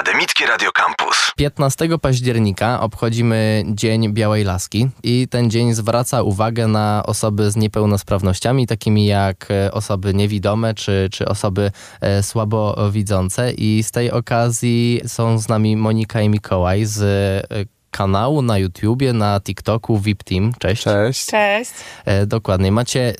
Akademickie Radio Campus. 15 października obchodzimy Dzień Białej Laski i ten dzień zwraca uwagę na osoby z niepełnosprawnościami, takimi jak e, osoby niewidome czy, czy osoby e, słabowidzące. I z tej okazji są z nami Monika i Mikołaj z e, kanału na YouTubie, na TikToku VIP Team. Cześć. Cześć. Cześć. E, dokładnie. Macie e,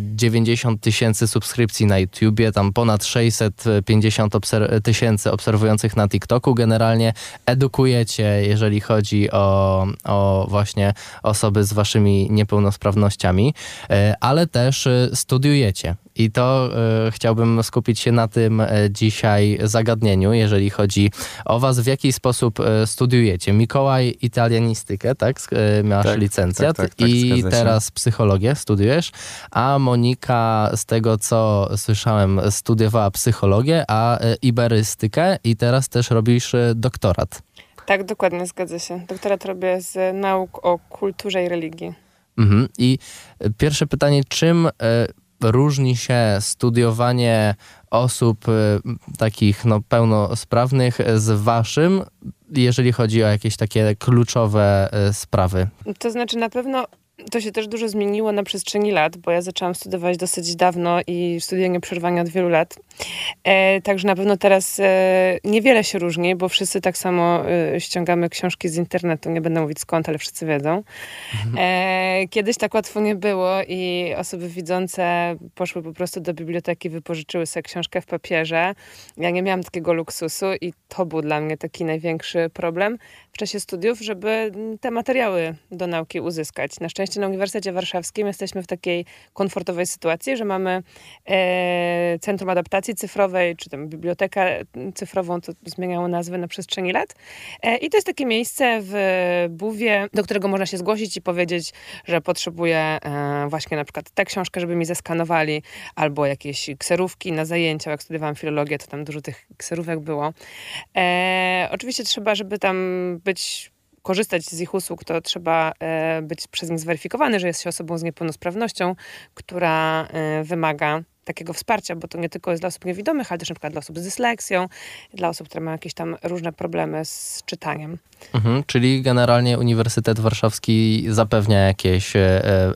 90 tysięcy subskrypcji na YouTubie, tam ponad 650 obser- tysięcy obserwujących na TikToku. Generalnie edukujecie, jeżeli chodzi o, o właśnie osoby z waszymi niepełnosprawnościami, e, ale też e, studiujecie. I to e, chciałbym skupić się na tym e, dzisiaj zagadnieniu, jeżeli chodzi o was, w jaki sposób e, studiujecie. Mikołaj italianistykę, tak? E, Masz Tak, licencjat tak, tak, tak, i teraz psychologię studiujesz, a Monika, z tego co słyszałem, studiowała psychologię, a e, iberystykę i teraz też robisz e, doktorat. Tak, dokładnie, zgadza się. Doktorat robię z nauk o kulturze i religii. Mhm. I pierwsze pytanie, czym e, różni się studiowanie osób e, takich no, pełnosprawnych z waszym, jeżeli chodzi o jakieś takie kluczowe e, sprawy? To znaczy na pewno to się też dużo zmieniło na przestrzeni lat, bo ja zaczęłam studiować dosyć dawno i studia nie przerwania od wielu lat. E, także na pewno teraz e, niewiele się różni, bo wszyscy tak samo e, ściągamy książki z internetu. Nie będę mówić skąd, ale wszyscy wiedzą. E, kiedyś tak łatwo nie było i osoby widzące poszły po prostu do biblioteki, wypożyczyły sobie książkę w papierze. Ja nie miałam takiego luksusu i to był dla mnie taki największy problem w czasie studiów, żeby te materiały do nauki uzyskać. Na szczęście na Uniwersytecie Warszawskim jesteśmy w takiej komfortowej sytuacji, że mamy e, Centrum Adaptacji Cyfrowej, czy tam Bibliotekę Cyfrową, to zmieniało nazwy na przestrzeni lat. E, I to jest takie miejsce w Buwie, do którego można się zgłosić i powiedzieć, że potrzebuję e, właśnie na przykład tę książkę, żeby mi zeskanowali, albo jakieś kserówki na zajęcia. Jak studiowałam filologię, to tam dużo tych kserówek było. E, oczywiście trzeba, żeby tam być korzystać z ich usług, to trzeba e, być przez nich zweryfikowany, że jest się osobą z niepełnosprawnością, która e, wymaga takiego wsparcia, bo to nie tylko jest dla osób niewidomych, ale też na przykład dla osób z dysleksją, dla osób, które mają jakieś tam różne problemy z czytaniem. Mhm, czyli generalnie Uniwersytet Warszawski zapewnia jakieś, e,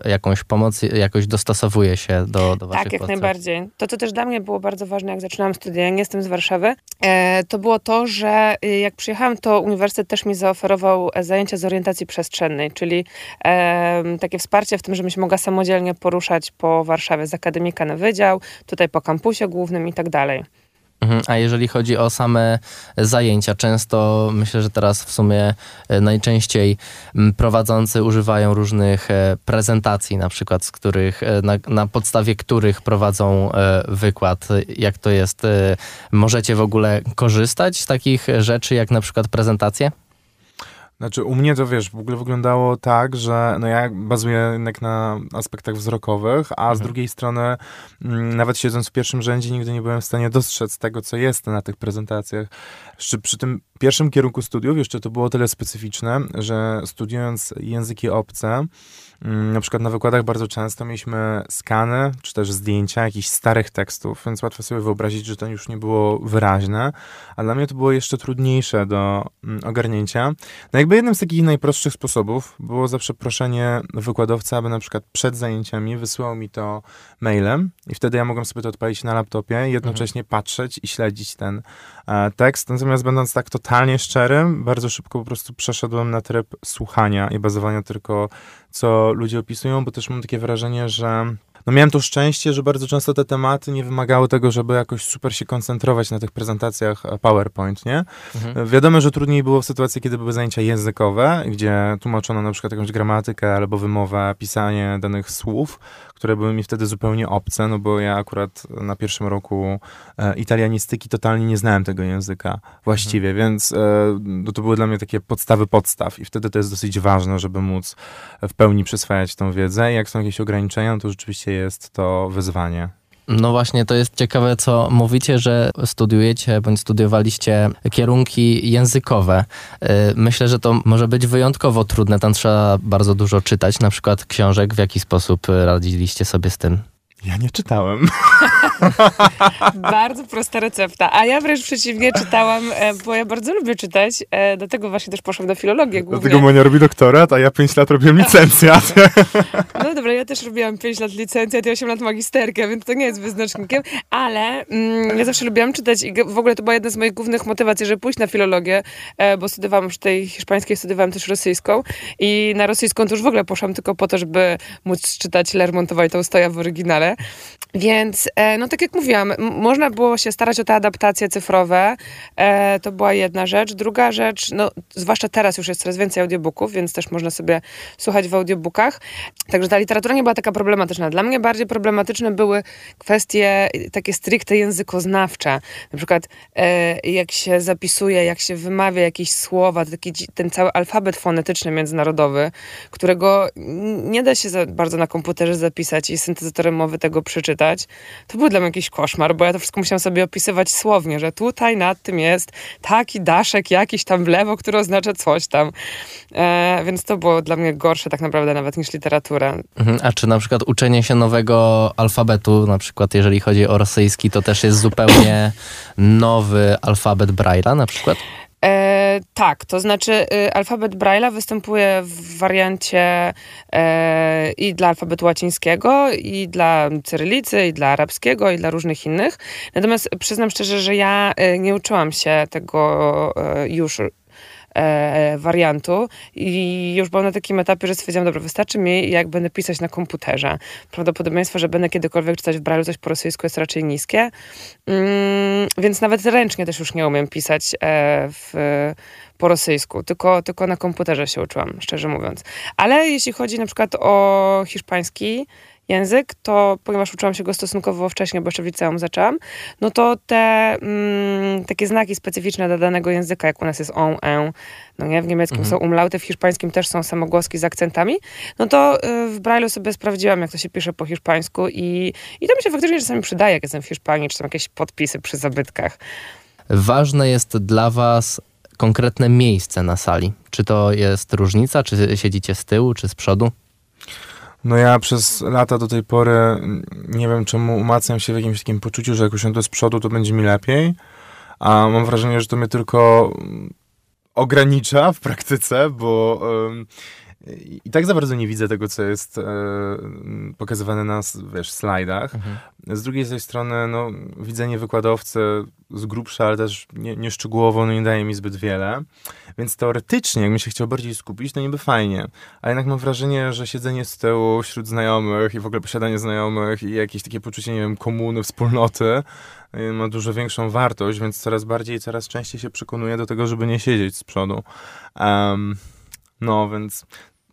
e, jakąś pomoc, jakoś dostosowuje się do, do waszych Tak, jak potrzeb. najbardziej. To, co też dla mnie było bardzo ważne, jak zaczynałam studia, ja nie jestem z Warszawy, e, to było to, że jak przyjechałam, to uniwersytet też mi zaoferował zajęcia z orientacji przestrzennej, czyli takie wsparcie w tym, żebym się mogła samodzielnie poruszać po Warszawie z akademika na wydział, tutaj po kampusie głównym i tak dalej. Mhm, A jeżeli chodzi o same zajęcia, często myślę, że teraz w sumie e, najczęściej m, prowadzący używają różnych e, prezentacji, na przykład z których, e, na, na podstawie których prowadzą wykład. Jak to jest? Możecie w ogóle korzystać z takich rzeczy, jak na przykład prezentacje? Znaczy u mnie to wiesz, w ogóle wyglądało tak, że no ja bazuję jednak na aspektach wzrokowych, a z Mhm. drugiej strony mm, nawet siedząc w pierwszym rzędzie nigdy nie byłem w stanie dostrzec tego, co jest na tych prezentacjach. Jeszcze przy tym pierwszym kierunku studiów jeszcze to było tyle specyficzne, że studiując języki obce, na przykład na wykładach bardzo często mieliśmy skany, czy też zdjęcia jakichś starych tekstów, więc łatwo sobie wyobrazić, że to już nie było wyraźne, a dla mnie to było jeszcze trudniejsze do mm, ogarnięcia. No jakby jednym z takich najprostszych sposobów było zawsze proszenie wykładowcy, aby na przykład przed zajęciami wysłał mi to mailem i wtedy ja mogłem sobie to odpalić na laptopie i jednocześnie patrzeć i śledzić ten e, tekst. Natomiast będąc tak totalnie szczerym, bardzo szybko po prostu przeszedłem na tryb słuchania i bazowania tylko co ludzie opisują, bo też mam takie wrażenie, że no miałem to szczęście, że bardzo często te tematy nie wymagały tego, żeby jakoś super się koncentrować na tych prezentacjach e, PowerPoint, nie? Mhm. Wiadomo, że trudniej było w sytuacji, kiedy były zajęcia językowe, gdzie tłumaczono na przykład jakąś gramatykę albo wymowę, pisanie danych słów, które były mi wtedy zupełnie obce, no bo ja akurat na pierwszym roku e, italianistyki totalnie nie znałem tego języka właściwie, więc e, no to były dla mnie takie podstawy podstaw i wtedy to jest dosyć ważne, żeby móc w pełni przyswajać tą wiedzę. I jak są jakieś ograniczenia, no to rzeczywiście jest to wyzwanie. No właśnie, to jest ciekawe, co mówicie, że studiujecie bądź studiowaliście kierunki językowe. Y, Myślę, że to może być wyjątkowo trudne. Tam trzeba bardzo dużo czytać, na przykład książek. W jaki sposób radziliście sobie z tym? Ja nie czytałem. bardzo prosta recepta. A ja wręcz przeciwnie czytałam, e, bo ja bardzo lubię czytać. e, Dlatego właśnie też poszłam do filologii głównie. Dlatego Monia robi doktorat, a ja 5 lat robiłem licencjat. No dobra, ja też robiłam 5 lat licencjat i 8 lat magisterkę, więc to nie jest wyznacznikiem, ale mm, ja zawsze lubiłam czytać i w ogóle to była jedna z moich głównych motywacji, żeby pójść na filologię, e, bo studiowałam przy tej hiszpańskiej, studiowałam też rosyjską i na rosyjską to już w ogóle poszłam tylko po to, żeby móc czytać Lermontowa i Tolstoja w oryginale. Więc, e, no tak jak mówiłam, można było się starać o te adaptacje cyfrowe. E, to była jedna rzecz. Druga rzecz, no zwłaszcza teraz już jest coraz więcej audiobooków, więc też można sobie słuchać w audiobookach. Także ta literatura nie była taka problematyczna. Dla mnie bardziej problematyczne były kwestie takie stricte językoznawcze. Na przykład e, jak się zapisuje, jak się wymawia jakieś słowa, taki, ten cały alfabet fonetyczny międzynarodowy, którego nie da się bardzo na komputerze zapisać i syntezatorem mowy tego przeczytać. To był dla mnie jakiś koszmar, bo ja to wszystko musiałam sobie opisywać słownie, że tutaj nad tym jest taki daszek jakiś tam w lewo, który oznacza coś tam. E, więc to było dla mnie gorsze tak naprawdę nawet niż literatura. Mhm. A czy na przykład uczenie się nowego alfabetu, na przykład jeżeli chodzi o rosyjski, to też jest zupełnie nowy alfabet Braille'a na przykład? E, tak, to znaczy y, alfabet Braille'a występuje w wariancie e, i dla alfabetu łacińskiego, i dla cyrylicy, i dla arabskiego, i dla różnych innych. Natomiast przyznam szczerze, że ja y, nie uczyłam się tego e, już e, wariantu i już byłam na takim etapie, że stwierdziłam, dobra, wystarczy mi, jak będę pisać na komputerze. Prawdopodobieństwo, że będę kiedykolwiek czytać w Braille'u coś po rosyjsku jest raczej niskie. Mm, więc nawet ręcznie też już nie umiem pisać e, w, po rosyjsku, tylko, tylko na komputerze się uczyłam, szczerze mówiąc. Ale jeśli chodzi na przykład o hiszpański język, to ponieważ uczyłam się go stosunkowo wcześnie, bo jeszcze w liceum zaczęłam, no to te mm, takie znaki specyficzne dla danego języka, jak u nas jest on, en, no nie, w niemieckim są umlauty, w hiszpańskim też są samogłoski z akcentami, no to y, w Braille'u sobie sprawdziłam, jak to się pisze po hiszpańsku i, i to mi się faktycznie czasami przydaje, jak jestem w Hiszpanii, czy są jakieś podpisy przy zabytkach. Ważne jest dla was konkretne miejsce na sali. Czy to jest różnica, czy siedzicie z tyłu, czy z przodu? No ja przez lata do tej pory nie wiem czemu umacniam się w jakimś takim poczuciu, że jak usiądę z przodu, to będzie mi lepiej. A mam wrażenie, że to mnie tylko ogranicza w praktyce, bo i tak za bardzo nie widzę tego, co jest e, pokazywane na wiesz, slajdach. Z drugiej zaś strony, no, widzenie wykładowcy z grubsza, ale też nie, nie szczegółowo, no nie daje mi zbyt wiele. Więc teoretycznie, jakbym się chciał bardziej skupić, to niby fajnie. A jednak mam wrażenie, że siedzenie z tyłu wśród znajomych i w ogóle posiadanie znajomych i jakieś takie poczucie, nie wiem, komuny, wspólnoty y, ma dużo większą wartość, więc coraz bardziej, coraz częściej się przekonuję do tego, żeby nie siedzieć z przodu. Em, no, więc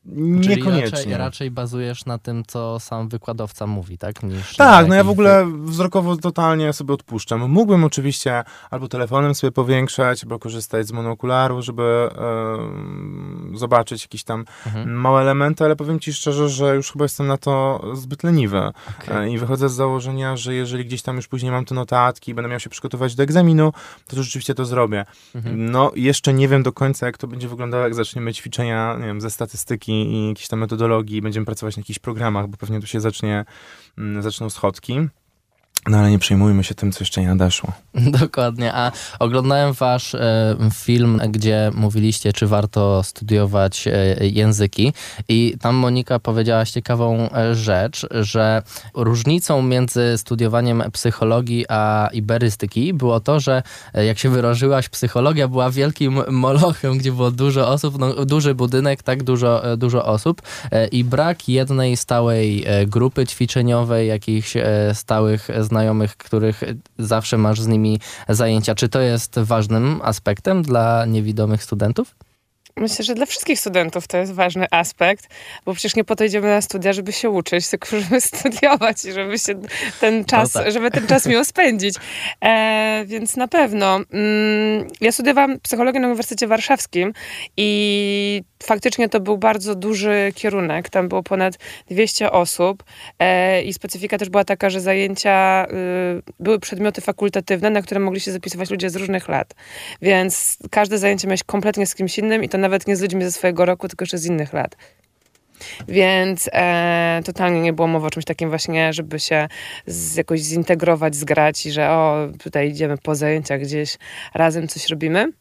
Czyli niekoniecznie. raczej, raczej bazujesz na tym, co sam wykładowca mówi, tak? Niż Tak, no ja w ogóle wzrokowo totalnie sobie odpuszczam. Mógłbym oczywiście albo telefonem sobie powiększać, albo korzystać z monokularu, żeby zobaczyć jakieś tam Mhm. małe elementy, ale powiem ci szczerze, że już chyba jestem na to zbyt leniwy. Okej. E, I wychodzę z założenia, że jeżeli gdzieś tam już później mam te notatki i będę miał się przygotować do egzaminu, to, to rzeczywiście to zrobię. Mhm. No, jeszcze nie wiem do końca, jak to będzie wyglądało, jak zaczniemy ćwiczenia, nie wiem, ze statystyki i jakiejś tam metodologii, będziemy pracować na jakichś programach, bo pewnie tu się zacznie, mm, zaczną schodki. No ale nie przejmujmy się tym, co jeszcze nie nadeszło. Dokładnie. A oglądałem wasz e, film, gdzie mówiliście, czy warto studiować e, języki i tam Monika powiedziałaś ciekawą e, rzecz, że różnicą między studiowaniem psychologii a iberystyki było to, że jak się wyrażyłaś, psychologia była wielkim molochem, gdzie było dużo osób, no, duży budynek, tak dużo, dużo osób i brak jednej stałej grupy ćwiczeniowej, jakichś stałych znajomych, których zawsze masz z nimi zajęcia. Czy to jest ważnym aspektem dla niewidomych studentów? Myślę, że dla wszystkich studentów to jest ważny aspekt, bo przecież nie po to idziemy na studia, żeby się uczyć, tylko żeby studiować i żeby się ten czas, tak. żeby ten czas miło spędzić. E, więc na pewno. Mm, ja studiowałam psychologię na Uniwersytecie Warszawskim i faktycznie to był bardzo duży kierunek. Tam było ponad 200 osób e, i specyfika też była taka, że zajęcia y, były przedmioty fakultatywne, na które mogli się zapisywać ludzie z różnych lat. Więc każde zajęcie miałeś kompletnie z kimś innym i to nawet nie z ludźmi ze swojego roku, tylko jeszcze z innych lat. Więc e, totalnie nie było mowy o czymś takim właśnie, żeby się z, jakoś zintegrować, zgrać i że o, tutaj idziemy po zajęciach gdzieś razem coś robimy.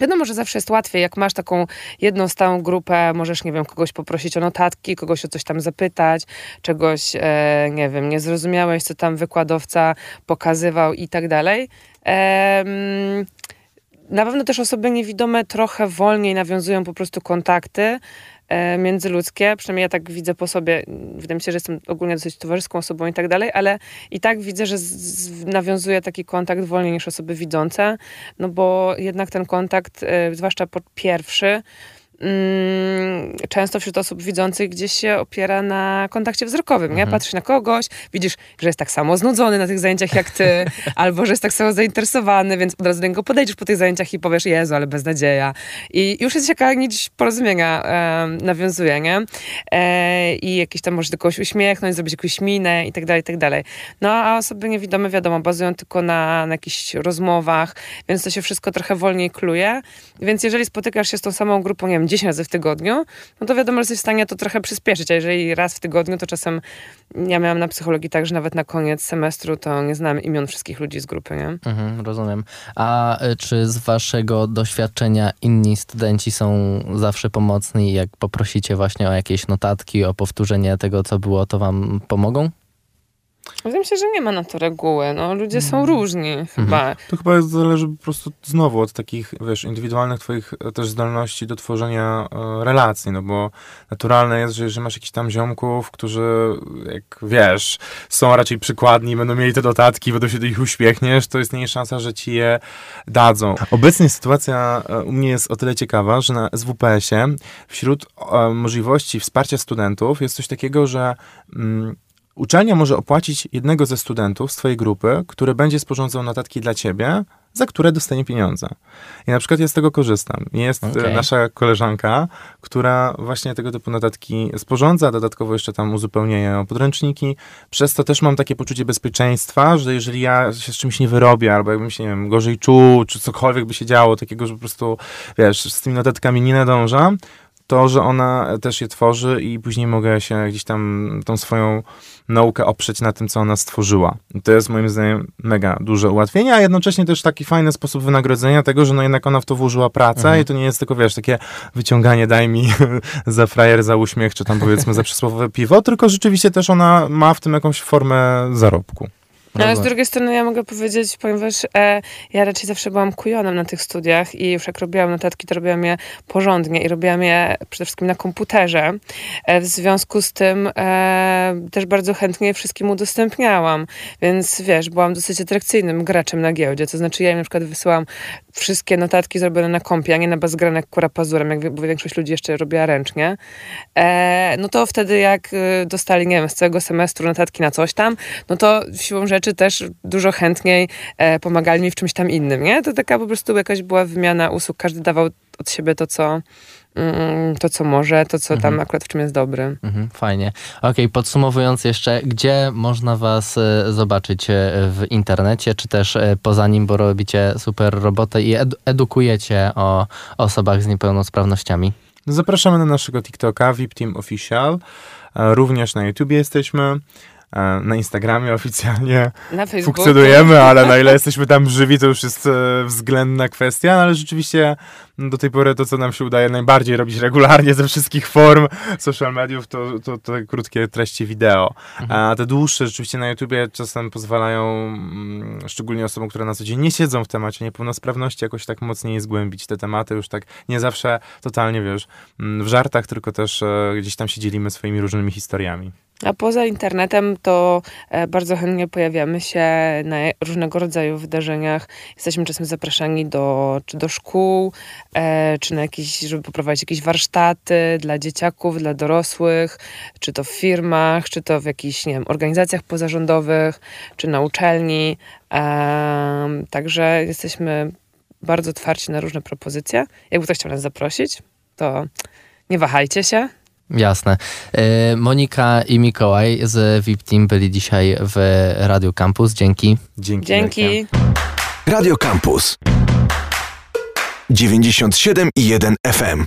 Wiadomo, że zawsze jest łatwiej, jak masz taką jedną stałą grupę, możesz, nie wiem, kogoś poprosić o notatki, kogoś o coś tam zapytać, czegoś, e, nie wiem, nie zrozumiałeś, co tam wykładowca pokazywał i tak dalej. Na pewno też osoby niewidome trochę wolniej nawiązują po prostu kontakty e, międzyludzkie, przynajmniej ja tak widzę po sobie, wydaje mi się, że jestem ogólnie dosyć towarzyską osobą i tak dalej, ale i tak widzę, że nawiązuję taki kontakt wolniej niż osoby widzące, no bo jednak ten kontakt, e, zwłaszcza pierwszy, często wśród osób widzących gdzieś się opiera na kontakcie wzrokowym, nie? Mhm. Patrzysz na kogoś, widzisz, że jest tak samo znudzony na tych zajęciach jak ty, albo że jest tak samo zainteresowany, więc od razu do niego podejdziesz po tych zajęciach i powiesz, Jezu, ale beznadzieja. I już jest jaka nić porozumienia e, nawiązuje, nie? E, I jakiś tam może do kogoś uśmiechnąć, zrobić jakąś minę i tak dalej, i tak dalej. No, a osoby niewidome, wiadomo, bazują tylko na, na jakichś rozmowach, więc to się wszystko trochę wolniej kluje. Więc jeżeli spotykasz się z tą samą grupą, nie wiem, 10 razy w tygodniu, no to wiadomo, że jesteś w stanie to trochę przyspieszyć, a jeżeli raz w tygodniu, to czasem ja miałam na psychologii tak, że nawet na koniec semestru to nie znam imion wszystkich ludzi z grupy, nie? Mhm, rozumiem. A y, czy z waszego doświadczenia inni studenci są zawsze pomocni, jak poprosicie właśnie o jakieś notatki, o powtórzenie tego, co było, to wam pomogą? Wydaje mi się, że nie ma na to reguły. No, ludzie są mhm. różni mhm. chyba. To chyba zależy po prostu znowu od takich, wiesz, indywidualnych twoich e, też zdolności do tworzenia e, relacji, no bo naturalne jest, że jeżeli masz jakichś tam ziomków, którzy, jak wiesz, są raczej przykładni, będą mieli te dodatki, będą się do nich uśmiechniesz, to jest mniej szansa, że ci je dadzą. Obecnie sytuacja e, u mnie jest o tyle ciekawa, że na SWPS-ie wśród e, możliwości wsparcia studentów jest coś takiego, że mm, Uczelnia może opłacić jednego ze studentów z twojej grupy, który będzie sporządzał notatki dla ciebie, za które dostanie pieniądze. I na przykład ja z tego korzystam. Jest e, okay. nasza koleżanka, która właśnie tego typu notatki sporządza, dodatkowo jeszcze tam uzupełnia o podręczniki. Przez to też mam takie poczucie bezpieczeństwa, że jeżeli ja się z czymś nie wyrobię, albo jakbym się, nie wiem, gorzej czuł, czy cokolwiek by się działo, takiego, że po prostu, wiesz, z tymi notatkami nie nadążam, to, że ona też je tworzy i później mogę się gdzieś tam tą swoją naukę oprzeć na tym, co ona stworzyła. I to jest moim zdaniem mega duże ułatwienie, a jednocześnie też taki fajny sposób wynagrodzenia tego, że no jednak ona w to włożyła pracę mhm. i to nie jest tylko, wiesz, takie wyciąganie daj mi za frajer, za uśmiech, czy tam powiedzmy za przysłowiowe piwo, tylko rzeczywiście też ona ma w tym jakąś formę zarobku. No, ale z drugiej strony ja mogę powiedzieć, ponieważ e, ja raczej zawsze byłam kujonem na tych studiach i już jak robiłam notatki, to robiłam je porządnie i robiłam je przede wszystkim na komputerze. E, w związku z tym e, też bardzo chętnie je wszystkim udostępniałam. Więc wiesz, byłam dosyć atrakcyjnym graczem na giełdzie. To znaczy ja im na przykład wysyłam wszystkie notatki zrobione na kompie, a nie na bazgranek kura pazurem, jak bo większość ludzi jeszcze robiła ręcznie. E, no to wtedy jak y, dostali, nie wiem, z całego semestru notatki na coś tam, no to siłą rzeczy też dużo chętniej e, pomagali mi w czymś tam innym, nie? To taka po prostu jakaś była wymiana usług, każdy dawał od siebie to, co, mm, to, co może, to, co mhm. tam akurat w czym jest dobry. Mhm, fajnie. Okej, okay, podsumowując jeszcze, gdzie można was e, zobaczyć e, w internecie, czy też poza nim, bo robicie super robotę i edukujecie o osobach z niepełnosprawnościami? Zapraszamy na naszego TikToka, VIP Team Official. Również na YouTubie jesteśmy. E, na Instagramie oficjalnie na funkcjonujemy, ale na ile jesteśmy tam żywi, to już jest e, względna kwestia, no ale rzeczywiście do tej pory to, co nam się udaje najbardziej robić regularnie ze wszystkich form social mediów, to, to, to krótkie treści wideo. Mhm. A te dłuższe rzeczywiście na YouTubie czasem pozwalają, mm, szczególnie osobom, które na co dzień nie siedzą w temacie niepełnosprawności, jakoś tak mocniej zgłębić te tematy, już tak nie zawsze totalnie, wiesz, mm, w żartach, tylko też e, gdzieś tam się dzielimy swoimi różnymi historiami. A poza internetem to e, bardzo chętnie pojawiamy się na różnego rodzaju wydarzeniach. Jesteśmy czasem zapraszani do, czy do szkół, e, czy na jakieś, żeby poprowadzić jakieś warsztaty dla dzieciaków, dla dorosłych, czy to w firmach, czy to w jakichś, nie wiem, organizacjach pozarządowych, czy na uczelni. Także jesteśmy bardzo otwarci na różne propozycje. Jakby ktoś chciał nas zaprosić, to nie wahajcie się. Jasne. E, Monika i Mikołaj z VIP Team byli dzisiaj w Radio Campus. Dzięki. Dzięki. Dzięki. Radio Campus 97 i 1 FM.